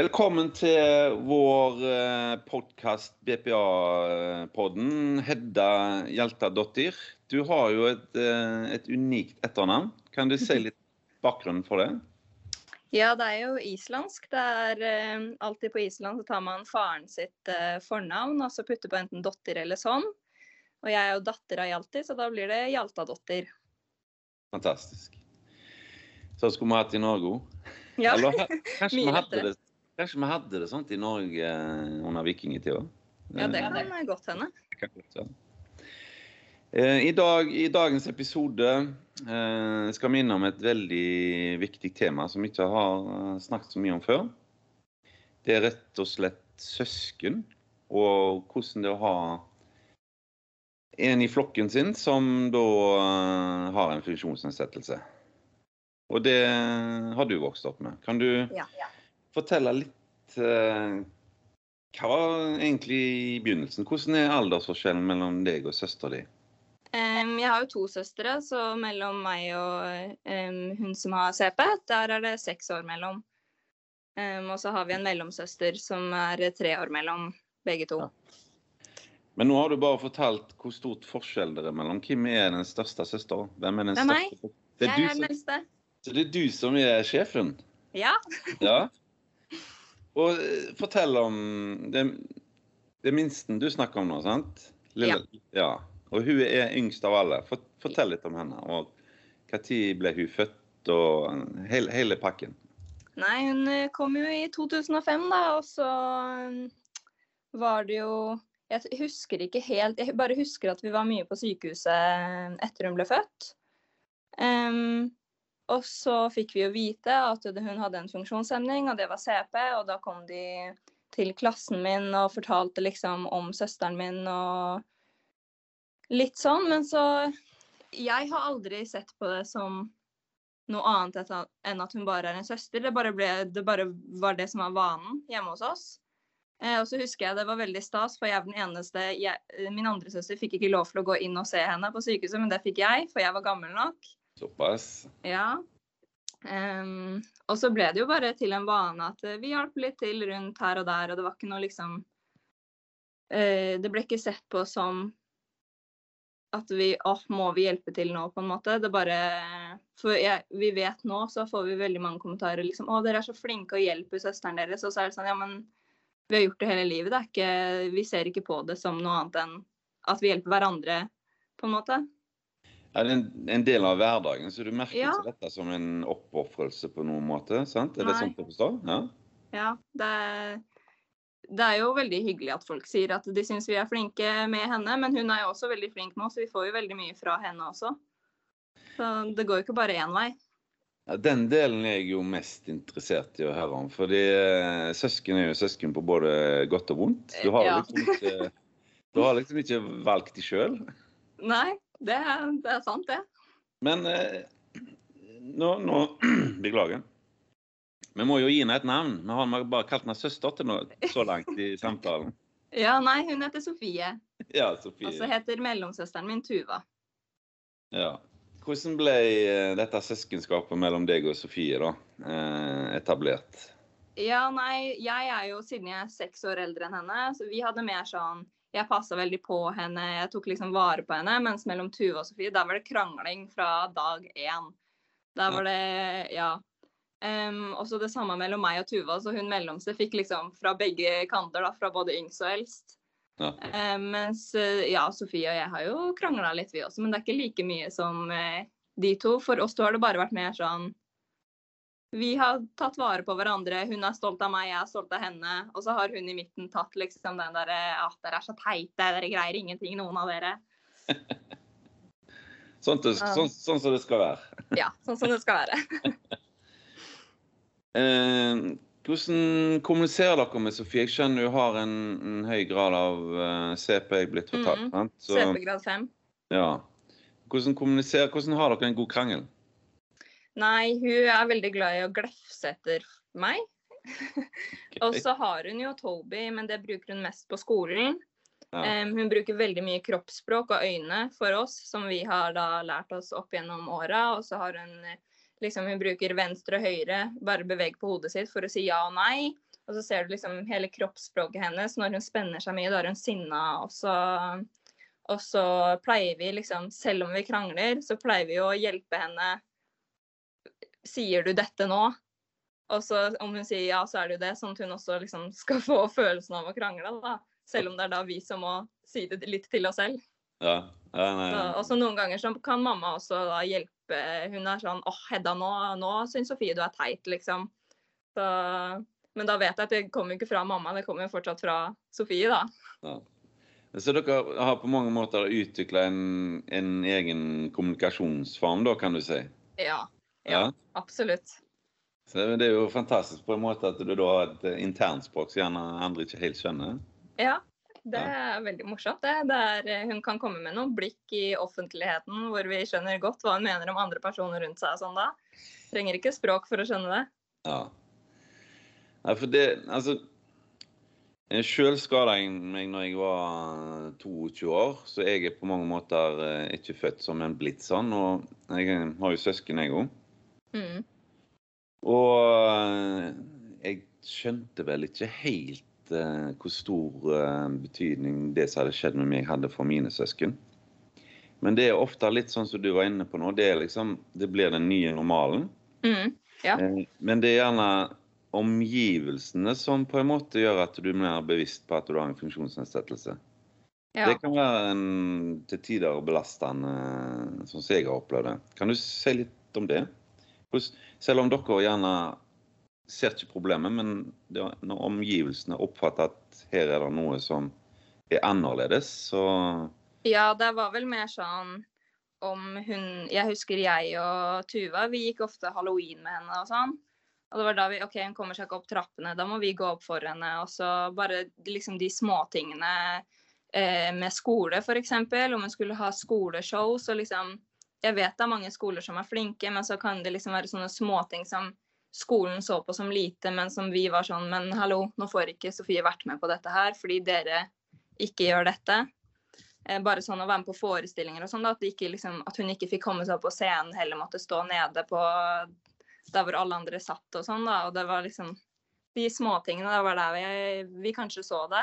Velkommen til vår podkast BPA-podden. Hedda Hjeltadottir. Du har jo et, eh, et unikt etternavn. Kan du si litt bakgrunnen for det? Ja, det er jo islandsk. Det er eh, alltid på Island så tar man faren sitt eh, fornavn og så putter på enten dotter eller sånn. Og jeg er jo datter av Hjalti, så da blir det Hjaltadottir. Fantastisk. Så skulle vi hatt i Norge òg. Ja, Eller kanskje vi hadde det Kanskje vi hadde det sånt i Norge eh, under vikingtida? Ja, det kan godt hende. Eh, I, dag, I dagens episode eh, skal vi innom et veldig viktig tema som vi ikke har eh, snakket så mye om før. Det er rett og slett søsken, og hvordan det er å ha en i flokken sin som da eh, har en funksjonsnedsettelse. Og det har du vokst opp med. Kan du Ja. fortelle litt eh, Hva var egentlig i begynnelsen? Hvordan er aldersforskjellen mellom deg og søstera di? Um, jeg har jo to søstre, så mellom meg og um, hun som har CP, der er det seks år mellom. Um, og så har vi en mellomsøster som er tre år mellom begge to. Ja. Men nå har du bare fortalt hvor stort forskjell det er mellom. Hvem er den største søstera? Hvem er den Det er meg. største? Det er, jeg er den eldste. så det er du som er sjefen? Ja. Ja. Og eh, fortell om det, det minsten du snakker om nå, sant? Lille, ja. Og hun er yngst av alle. Fortell litt om henne. Og når ble hun født, og hele, hele pakken. Nei, hun eh, kom jo i 2005, da, og så um, var det jo Jeg husker ikke helt Jeg bare husker at vi var mye på sykehuset etter hun ble født. Em, og så fikk vi jo vite at hun hadde en funksjonshemning, og det var CP. Og da kom de til klassen min og fortalte liksom om søsteren min og litt sånn. Men så Jeg har aldri sett på det som noe annet enn at hun bare er en søster. Det bare, ble, det bare var det som var vanen hjemme hos oss. Eh, og så husker jeg det var veldig stas, for jeg er den eneste jeg, Min andre søster fikk ikke lov til å gå inn og se henne på sykehuset, men det fikk jeg, for jeg var gammel nok. Såpass. Ja. Um, og så ble det jo bare til en vane at eh, vi hjalp litt til rundt her og der, og det var ikke noe liksom uh, Det ble ikke sett på som at vi åh, må vi hjelpe til nå, på en måte. Det bare For jeg, vi vet nå, så får vi veldig mange kommentarer liksom Å, dere er så flinke og hjelper søsteren deres. Og så er det sånn, ja, men vi har gjort det hele livet. Det er ikke Vi ser ikke på det som noe annet enn at vi hjelper hverandre, på en måte. Er det en, en del av hverdagen, så du merker Ja. ikke dette som en oppofrelse på noen måte? sant? Er det sånn å forstå? Ja. Ja, det er, det er jo veldig hyggelig at folk sier at de syns vi er flinke med henne, men hun er jo også veldig flink med oss, så vi får jo veldig mye fra henne også. Så det går jo ikke bare én vei. Ja, Den delen er jeg jo mest interessert i å høre om. Fordi eh, søsken er jo søsken på både godt og vondt. Du har, Ja. liksom, ikke, du har liksom ikke valgt de sjøl. Nei, det det er sant, det. Men eh, nå, nå Beklager. Vi må jo gi henne et navn. Vi har bare kalt henne søster til nå, så langt i samtalen. Ja, nei, hun heter Sofie. Ja, Sofie. Og så heter mellomsøsteren min Tuva. Ja. Hvordan ble eh, dette søskenskapet mellom deg og Sofie da, eh, etablert? Ja, nei, jeg er jo, siden jeg er seks år eldre enn henne, så vi hadde mer sånn Jeg passa veldig på henne, jeg tok liksom vare på henne. Mens mellom Tuva og Sofie, der var det krangling fra dag én. Der var det Ja. Um, også det samme mellom meg og Tuva. Så hun mellomste fikk liksom fra begge kanter, da, fra både yngst og eldst. Ja. Um, mens eh, ja, Sofie og jeg har jo krangla litt, vi også, men det er ikke like mye som uh, de to. For oss to har det bare vært mer sånn Vi har tatt vare på hverandre. Hun er stolt av meg, jeg er stolt av henne. Og så har hun i midten tatt liksom den derre at dere er så teite, dere greier ingenting, noen av dere. Sånn, til, sånn, sånn som det skal være. Ja, sånn som det skal være. Eh, hvordan kommuniserer dere med Sofie? Jeg skjønner hun har en, en høy grad av uh, CP, jeg blitt fortalt. Mm -hmm. Så, CP-grad 5. ja. Hvordan hvordan har dere en god krangel? Nei, hun er veldig glad i å glefse etter meg. Og så har hun jo Toby, men det bruker hun mest på skolen. Ja. Um, hun bruker veldig mye kroppsspråk og øyne for oss, som vi har da lært oss opp gjennom åra. Og så har hun liksom Hun bruker venstre og høyre, bare beveg på hodet sitt for å si ja og nei. Og så ser du liksom hele kroppsspråket hennes. Når hun spenner seg mye, da er hun sinna. Og så, og så pleier vi liksom, selv om vi krangler, så pleier vi å hjelpe henne. Sier du dette nå? Og så om hun sier ja, så er det jo det. Sånn at hun også liksom skal få følelsen av å krangle. da. Selv om det er da vi som må si det litt til oss selv. Ja. ja nei, Så, og så noen ganger så kan mamma også da hjelpe. Hun er sånn åh, Hedda, nå, nå syns Sofie du er teit, liksom. Så, men da vet jeg at det kommer jo ikke fra mamma, det kommer jo fortsatt fra Sofie, da. Ja. Så dere har på mange måter utvikla en, en, egen kommunikasjonsform, da, kan du si? Ja. Ja, absolutt. Så Det er jo fantastisk på en måte at du da har et internspråk som gjerne andre ikke helt skjønner. Ja, det er veldig morsomt. det. Der eh, hun kan komme med noen blikk i offentligheten hvor vi skjønner godt hva hun mener om andre personer rundt seg. og sånn da. Trenger ikke språk for å skjønne det. Ja. Nei, for det Altså Sjøl skada jeg meg når jeg var 22 år, så jeg er på mange måter eh, ikke født som en blitt sånn. Og jeg har jo søsken, jeg òg. Mm. Og eh, jeg skjønte vel ikke helt uh, hvor stor uh, betydning det som hadde skjedd med meg, hadde for mine søsken. Men det er ofte litt sånn som du var inne på nå. Det, liksom, det blir den nye normalen. Mm, ja. uh, men det er gjerne omgivelsene som på en måte gjør at du er mer bevisst på at du har en funksjonsnedsettelse. Ja. Det kan være en til tider belastende, sånn som jeg har opplevd det. Kan du si litt om det? Selv om dere gjerne ser ikke problemet, men når omgivelsene oppfatter at her er det noe som er annerledes, så Ja, det var vel mer sånn om hun Jeg husker jeg og Tuva, vi gikk ofte halloween med henne og sånn. Og det var da vi OK, hun kommer seg ikke opp trappene, da må vi gå opp for henne. Og så bare liksom de småtingene eh, med skole, f.eks. Om hun skulle ha skoleshow, så liksom Jeg vet det er mange skoler som er flinke, men så kan det liksom være sånne småting som skolen så på som lite, men som vi var sånn Men hallo, nå får ikke Sofie vært med på dette her fordi dere ikke gjør dette. Eh, bare sånn å være med på forestillinger og sånn, at, liksom, at, hun ikke fikk komme seg opp på scenen, heller måtte stå nede på der hvor alle andre satt og sånn, da. Og det var liksom De småtingene, det var der vi, vi kanskje så det.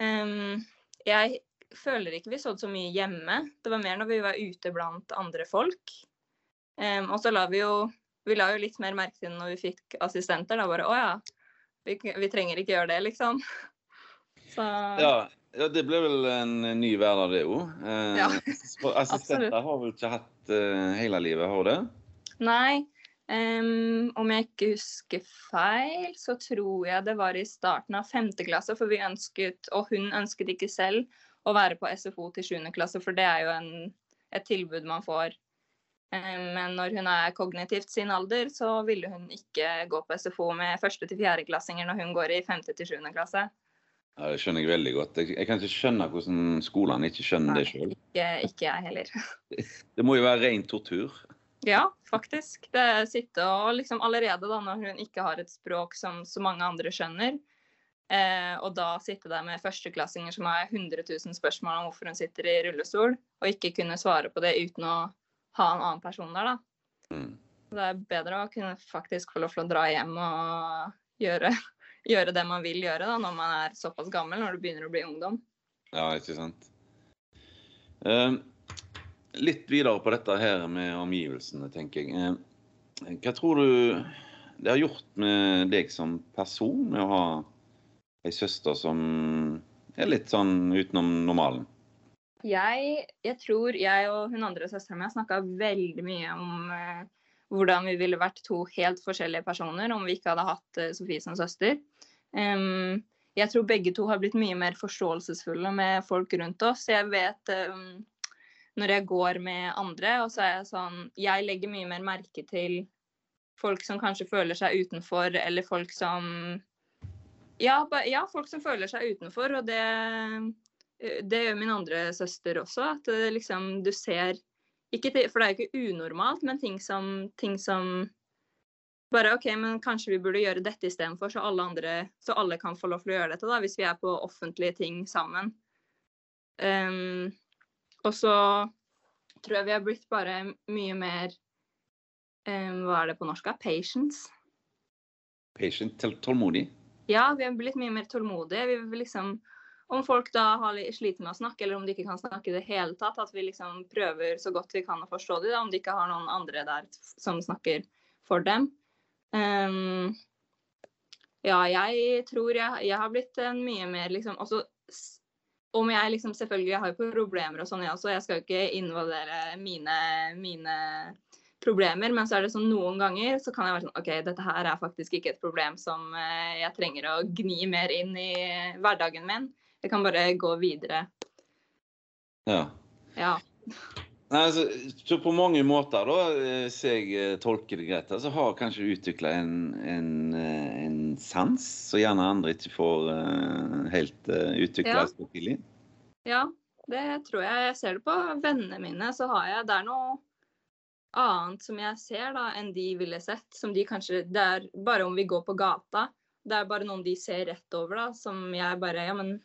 Um, jeg føler ikke vi så det så mye hjemme. Det var mer når vi var ute blant andre folk. Um, og så la vi jo vi la jo litt mer merke til det når vi fikk assistenter. Da bare å ja, vi, vi trenger ikke gjøre det, liksom. Så... Ja, ja, det ble vel en ny hverdag, det òg. Eh, ja, assistenter har vel ikke hatt eh, hele livet, har du det? Nei. Um, om jeg ikke husker feil, så tror jeg det var i starten av femte klasse. For vi ønsket, og hun ønsket ikke selv, å være på SFO til 7. klasse. For det er jo en, et tilbud man får Eh, men når hun er kognitivt sin alder, så ville hun ikke gå på SFO med 1. til 4. klassinger når hun går i 5. til 7. klasse. Ja, Det skjønner jeg veldig godt. Jeg, jeg kan ikke skjønne hvordan skolene ikke skjønner Nei, det sjøl. Ikke, ikke, jeg heller. Det må jo være ren tortur? Ja, faktisk. Det sitter og liksom allerede da når hun ikke har et språk som så mange andre skjønner, eh, og da sitte der med førsteklassinger som har 100 000 spørsmål om hvorfor hun sitter i rullestol, og ikke kunne svare på det uten å ha en annen person der, da. Mm. Det er bedre å kunne faktisk få lov til å dra hjem og gjøre, gjøre, det man vil gjøre da, når man er såpass gammel, når du begynner å bli ungdom. Ja, ikke sant. Eh, litt videre på dette her med omgivelsene, tenker jeg. Eh, hva tror du det har gjort med deg som person med å ha ei søster som er litt sånn utenom normalen? Jeg, jeg, tror jeg og hun andre søstera mi har snakka veldig mye om eh, hvordan vi ville vært to helt forskjellige personer om vi ikke hadde hatt eh, Sofie som søster. Um, jeg tror begge to har blitt mye mer forståelsesfulle med folk rundt oss. Jeg vet um, når jeg går med andre, og så er jeg sånn Jeg legger mye mer merke til folk som kanskje føler seg utenfor, eller folk som ja, ja, folk som føler seg utenfor, og det Eh, det gjør min andre søster også. At det liksom du ser ikke, For det er jo ikke unormalt, men ting som, ting som bare OK, men kanskje vi burde gjøre dette istedenfor, så alle Så alle kan få lov til å gjøre dette, da, hvis vi er på offentlige ting sammen. Um, og så tror jeg vi har blitt bare mye mer um, Hva er det på norsk? Patience. Patient, tålmodig. Ja, vi har blitt mye mer tålmodige. Vi vil liksom Om folk da har sliter med å snakke, eller om de ikke kan snakke i det hele tatt, at vi liksom prøver så godt vi kan å forstå dem, om de ikke har noen andre der som snakker for dem. Um, ja, jeg tror jeg, jeg har blitt en mye mer liksom også Om jeg liksom selvfølgelig jeg har jo problemer og sånn, jeg også. Jeg skal jo ikke involvere mine, mine problemer, men så er det sånn noen ganger så kan jeg være sånn OK, dette her er faktisk ikke et problem som eh, jeg trenger å gni mer inn i hverdagen min. Jeg kan bare gå videre. Ja. Ja. Nei, altså, så på mange måter, da, eh, hvis jeg eh, tolker det greit, så så har kanskje utvikla en, en, eh, en sans som gjerne andre ikke får uh, helt uh, utvikla Ja. Ja, det tror jeg. Jeg ser det på vennene mine, så har jeg Det er noe annet som jeg ser da, enn de ville sett. Som de kanskje Det er bare om vi går på gata. Det er bare noen de ser rett over, da, som jeg bare Ja, men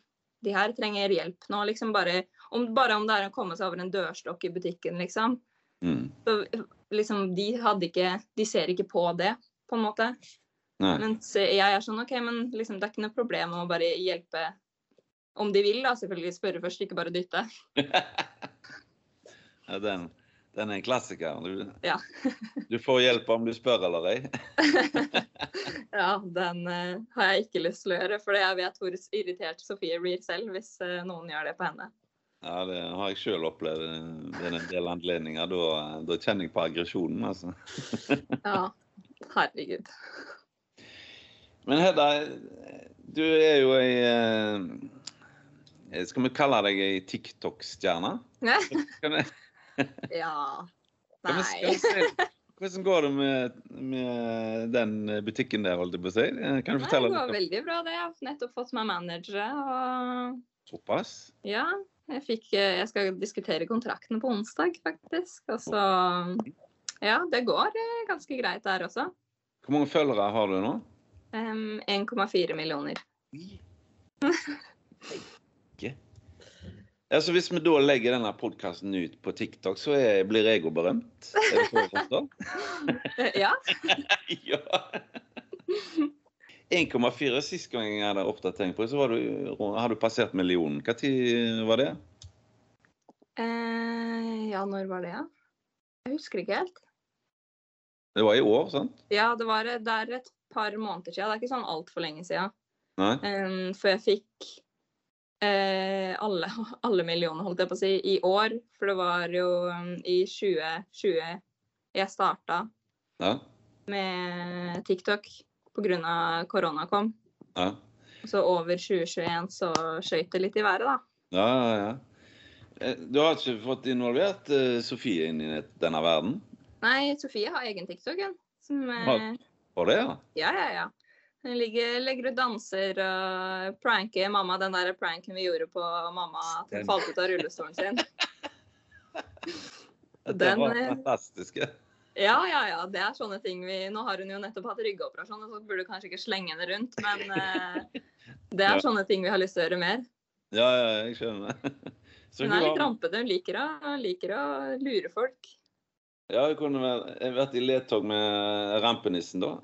de her trenger hjelp nå, liksom. Bare om, bare om det er å komme seg over en dørstokk i butikken, liksom. Mm. Så liksom, de hadde ikke De ser ikke på det, på en måte. Nei. Mens jeg er sånn OK, men liksom, det er ikke noe problem å bare hjelpe om de vil, da. Selvfølgelig spørre først, ikke bare dytte. ja, den, den er en klassiker. Du, Ja. du får hjelp om du spør eller ei. Ja, den uh, har jeg ikke lyst til å gjøre, for jeg vet hvor irritert Sofie blir selv hvis uh, noen gjør det på henne. Ja, det har jeg sjøl opplevd ved en del anledninger. Da, da kjenner jeg på aggresjonen, altså. Ja, herregud. Men Hedda, du er jo ei eh, Skal vi kalle deg ei TikTok-stjerne? Kan Ja. Nei. Hvordan går det med, med den butikken der, holdt jeg på å si? Kan du fortelle litt? det går veldig bra, det. Jeg har nettopp fått meg managere. Og Såpass? ja, jeg, fikk, jeg skal diskutere kontrakten på onsdag, faktisk. Og så Ja, det går eh, ganske greit der også. Hvor mange følgere har du nå? Um, 1,4 millioner. Ikke. Altså, hvis vi da legger denne podkasten ut på TikTok, så er, blir jeg jo berømt? Er det så å forstå? Eh, Ja. ja. 1,4 sist gang jeg hadde oppdatering på det, så var du, har du passert millionen. Når var det? Eh, ja, når var det, ja? Jeg husker ikke helt. Det var i år, sant? Ja, det, var, det er et par måneder siden. Det er ikke sånn altfor lenge siden. Nei? Um, for jeg fikk eh, alle, alle millioner, holdt jeg på å si, i år. For det var jo um, i 2020 jeg starta Ja? med TikTok pga. korona kom. Ja, Så over 2021 så skøyt det litt i været, da. ja, ja. ja. Eh, Du har ikke fått involvert uh, Sofie inn i denne verden? Nei, Sofie har egen TikTok, hun. Som eh, Har- Har det, ja? Ja, ja, ja. Hun ligger, legger ut danser og pranker mamma. Den der pranken vi gjorde på mamma at hun falt ut av rullestolen sin. Det var fantastiske. fantastisk. Ja, ja, ja. Det er sånne ting vi Nå har hun jo nettopp hatt ryggoperasjon, så burde du kanskje ikke slenge henne rundt, men eh, det er Ja. sånne ting vi har lyst til å gjøre mer. Ja, ja, jeg skjønner. Så Hun er litt rampete. Hun liker å, liker å lure folk. Ja, jeg kunne vært i ledtog med rampenissen da.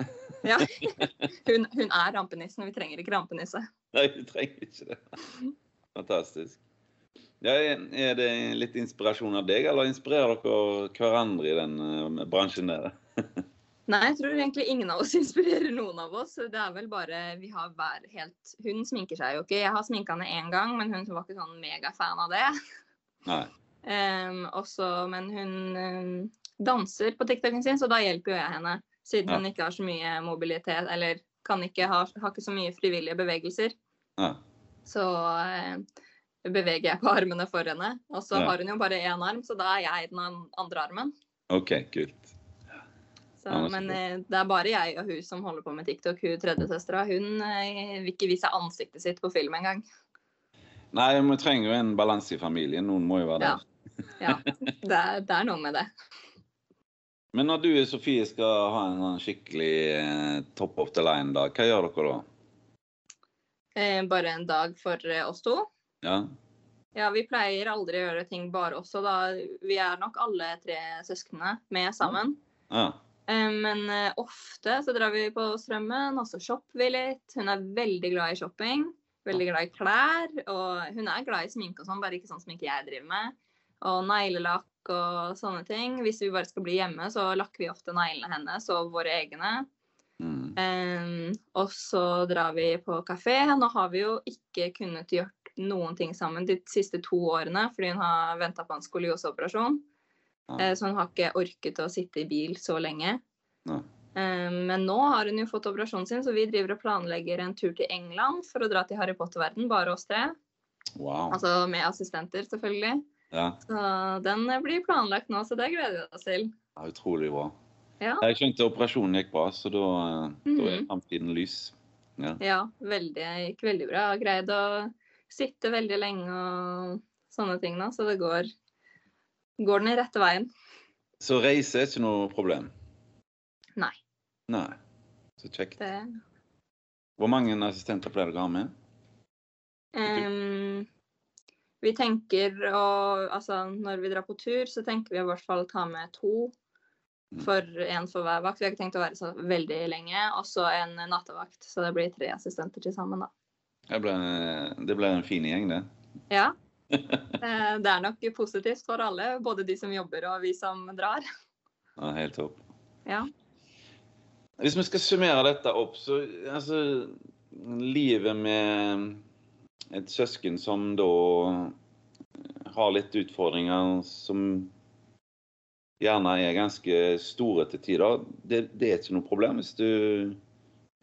Ja. Hun, hun er rampenissen, og vi trenger ikke rampenisse. Nei, vi trenger ikke det. Fantastisk. Ja, er det litt inspirasjon av deg, eller inspirerer dere hverandre i den eh, bransjen der? Nei, jeg tror egentlig ingen av oss inspirerer noen av oss. Det er vel bare vi har hver helt Hun sminker seg jo ikke. Jeg har sminka henne én gang, men hun var ikke sånn megafan av det. Nei. Um, også, men hun um, danser på TikToken sin, så da hjelper jo jeg henne. Siden Ja. hun ikke har så mye mobilitet, eller kan ikke ha, har ikke så mye frivillige bevegelser. Ja. Så eh, beveger jeg på armene for henne. Og så Ja. har hun jo bare én arm, så da er jeg den andre armen. OK, kult. Så, men eh, det er bare jeg og hun som holder på med TikTok. Hun tredjesøstera hun eh, vil ikke vise ansiktet sitt på film engang. Nei, vi trenger jo en balanse i familien. Noen må jo være Ja. der. Ja, det er, det er noe med det. Men når du og Sofie skal ha en sånn skikkelig eh, top of the line-dag, hva gjør dere da? Eh, bare en dag for eh, oss to. Ja? Ja, vi pleier aldri å gjøre ting bare oss, da Vi er nok alle tre søsknene med sammen. Ja. Eh, Men eh, ofte så drar vi på Strømmen, og så shopper vi litt. Hun er veldig glad i shopping. Veldig glad i klær. Og hun er glad i sminke og sånn, bare ikke sånn sminke jeg driver med. Og neglelakk og sånne ting. Hvis vi bare skal bli hjemme, så lakker vi ofte neglene hennes og våre egne. Mm. Um, og så drar vi på kafé. Nå har vi jo ikke kunnet gjort noen ting sammen de siste to årene fordi hun har venta på en skolioseoperasjon. Ja. Eh, Så hun har ikke orket å sitte i bil så lenge. Ja. Men nå har hun jo fått operasjonen sin, så vi driver og planlegger en tur til England for å dra til Harry Potter-verden, bare oss tre. Wow. Altså med assistenter, selvfølgelig. Ja, Så den eh, blir planlagt nå, så det gleder vi oss til. ja, utrolig bra. Ja, Jeg skjønte operasjonen gikk bra, så da, eh, da er Mhm. framtiden lys. Ja. ja veldig, gikk veldig bra. Har greid å sitte veldig lenge og sånne ting nå, så det går, går den i rette veien. Så reise er ikke noe problem? Nei. Nei. Så kjekt. Det, Hvor mange assistenter pleier dere å ha med? Ehm, vi tenker å Altså, når vi drar på tur, så tenker vi i hvert fall ta med to. Mm. For én for hver vakt. Vi har ikke tenkt å være så veldig lenge. Og så en nattevakt. Så det blir tre assistenter til sammen, da. Det ble, det ble en fin gjeng, det. Ja. Eh, Det er nok positivt for alle. Både de som jobber og vi som drar. Ja, helt topp. Ja. Hvis vi skal summere dette opp, så altså Livet med et søsken som da har litt utfordringer som gjerne er ganske store til tider, det, det er ikke noe problem hvis du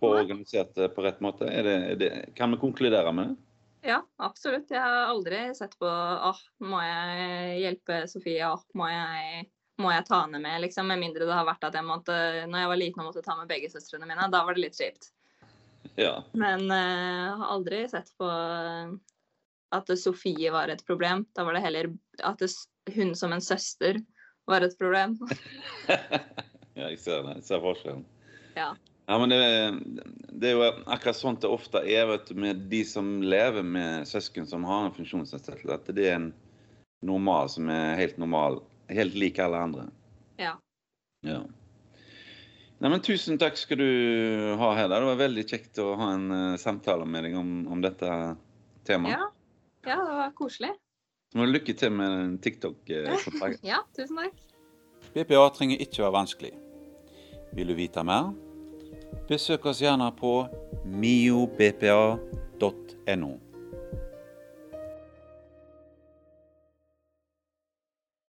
får organisert det på rett måte? Er det, er det, kan vi konkludere med det? Ja, absolutt. Jeg har aldri sett på åh, må jeg hjelpe Sofie, åh, må jeg, må jeg ta henne med, liksom. Med mindre det har vært at jeg måtte, når jeg var liten og måtte ta med begge søstrene mine. Da var det litt kjipt. Ja. Men jeg jeg har aldri sett på eh, at Sofie var et problem. Da var det heller at det, hun som en søster var et problem. ja, jeg ser det. Jeg ser forskjellen. Ja. Ja, men det, det er jo akkurat sånn det ofte er vet du, med de som lever med søsken som har en funksjonsnedsettelse. At det er en normal som er helt normal, helt lik alle andre. Ja. Ja. Nei, men Tusen takk skal du ha, Hedda. Det var veldig kjekt å ha en uh, samtale med deg om, om dette temaet. Ja. ja, det var koselig. Så må du lykke til med den TikTok-kontrakten. Ja, tusen takk. BPA trenger ikke være vanskelig. Vil du vite mer? Besøk oss gjerne på miobpa.no.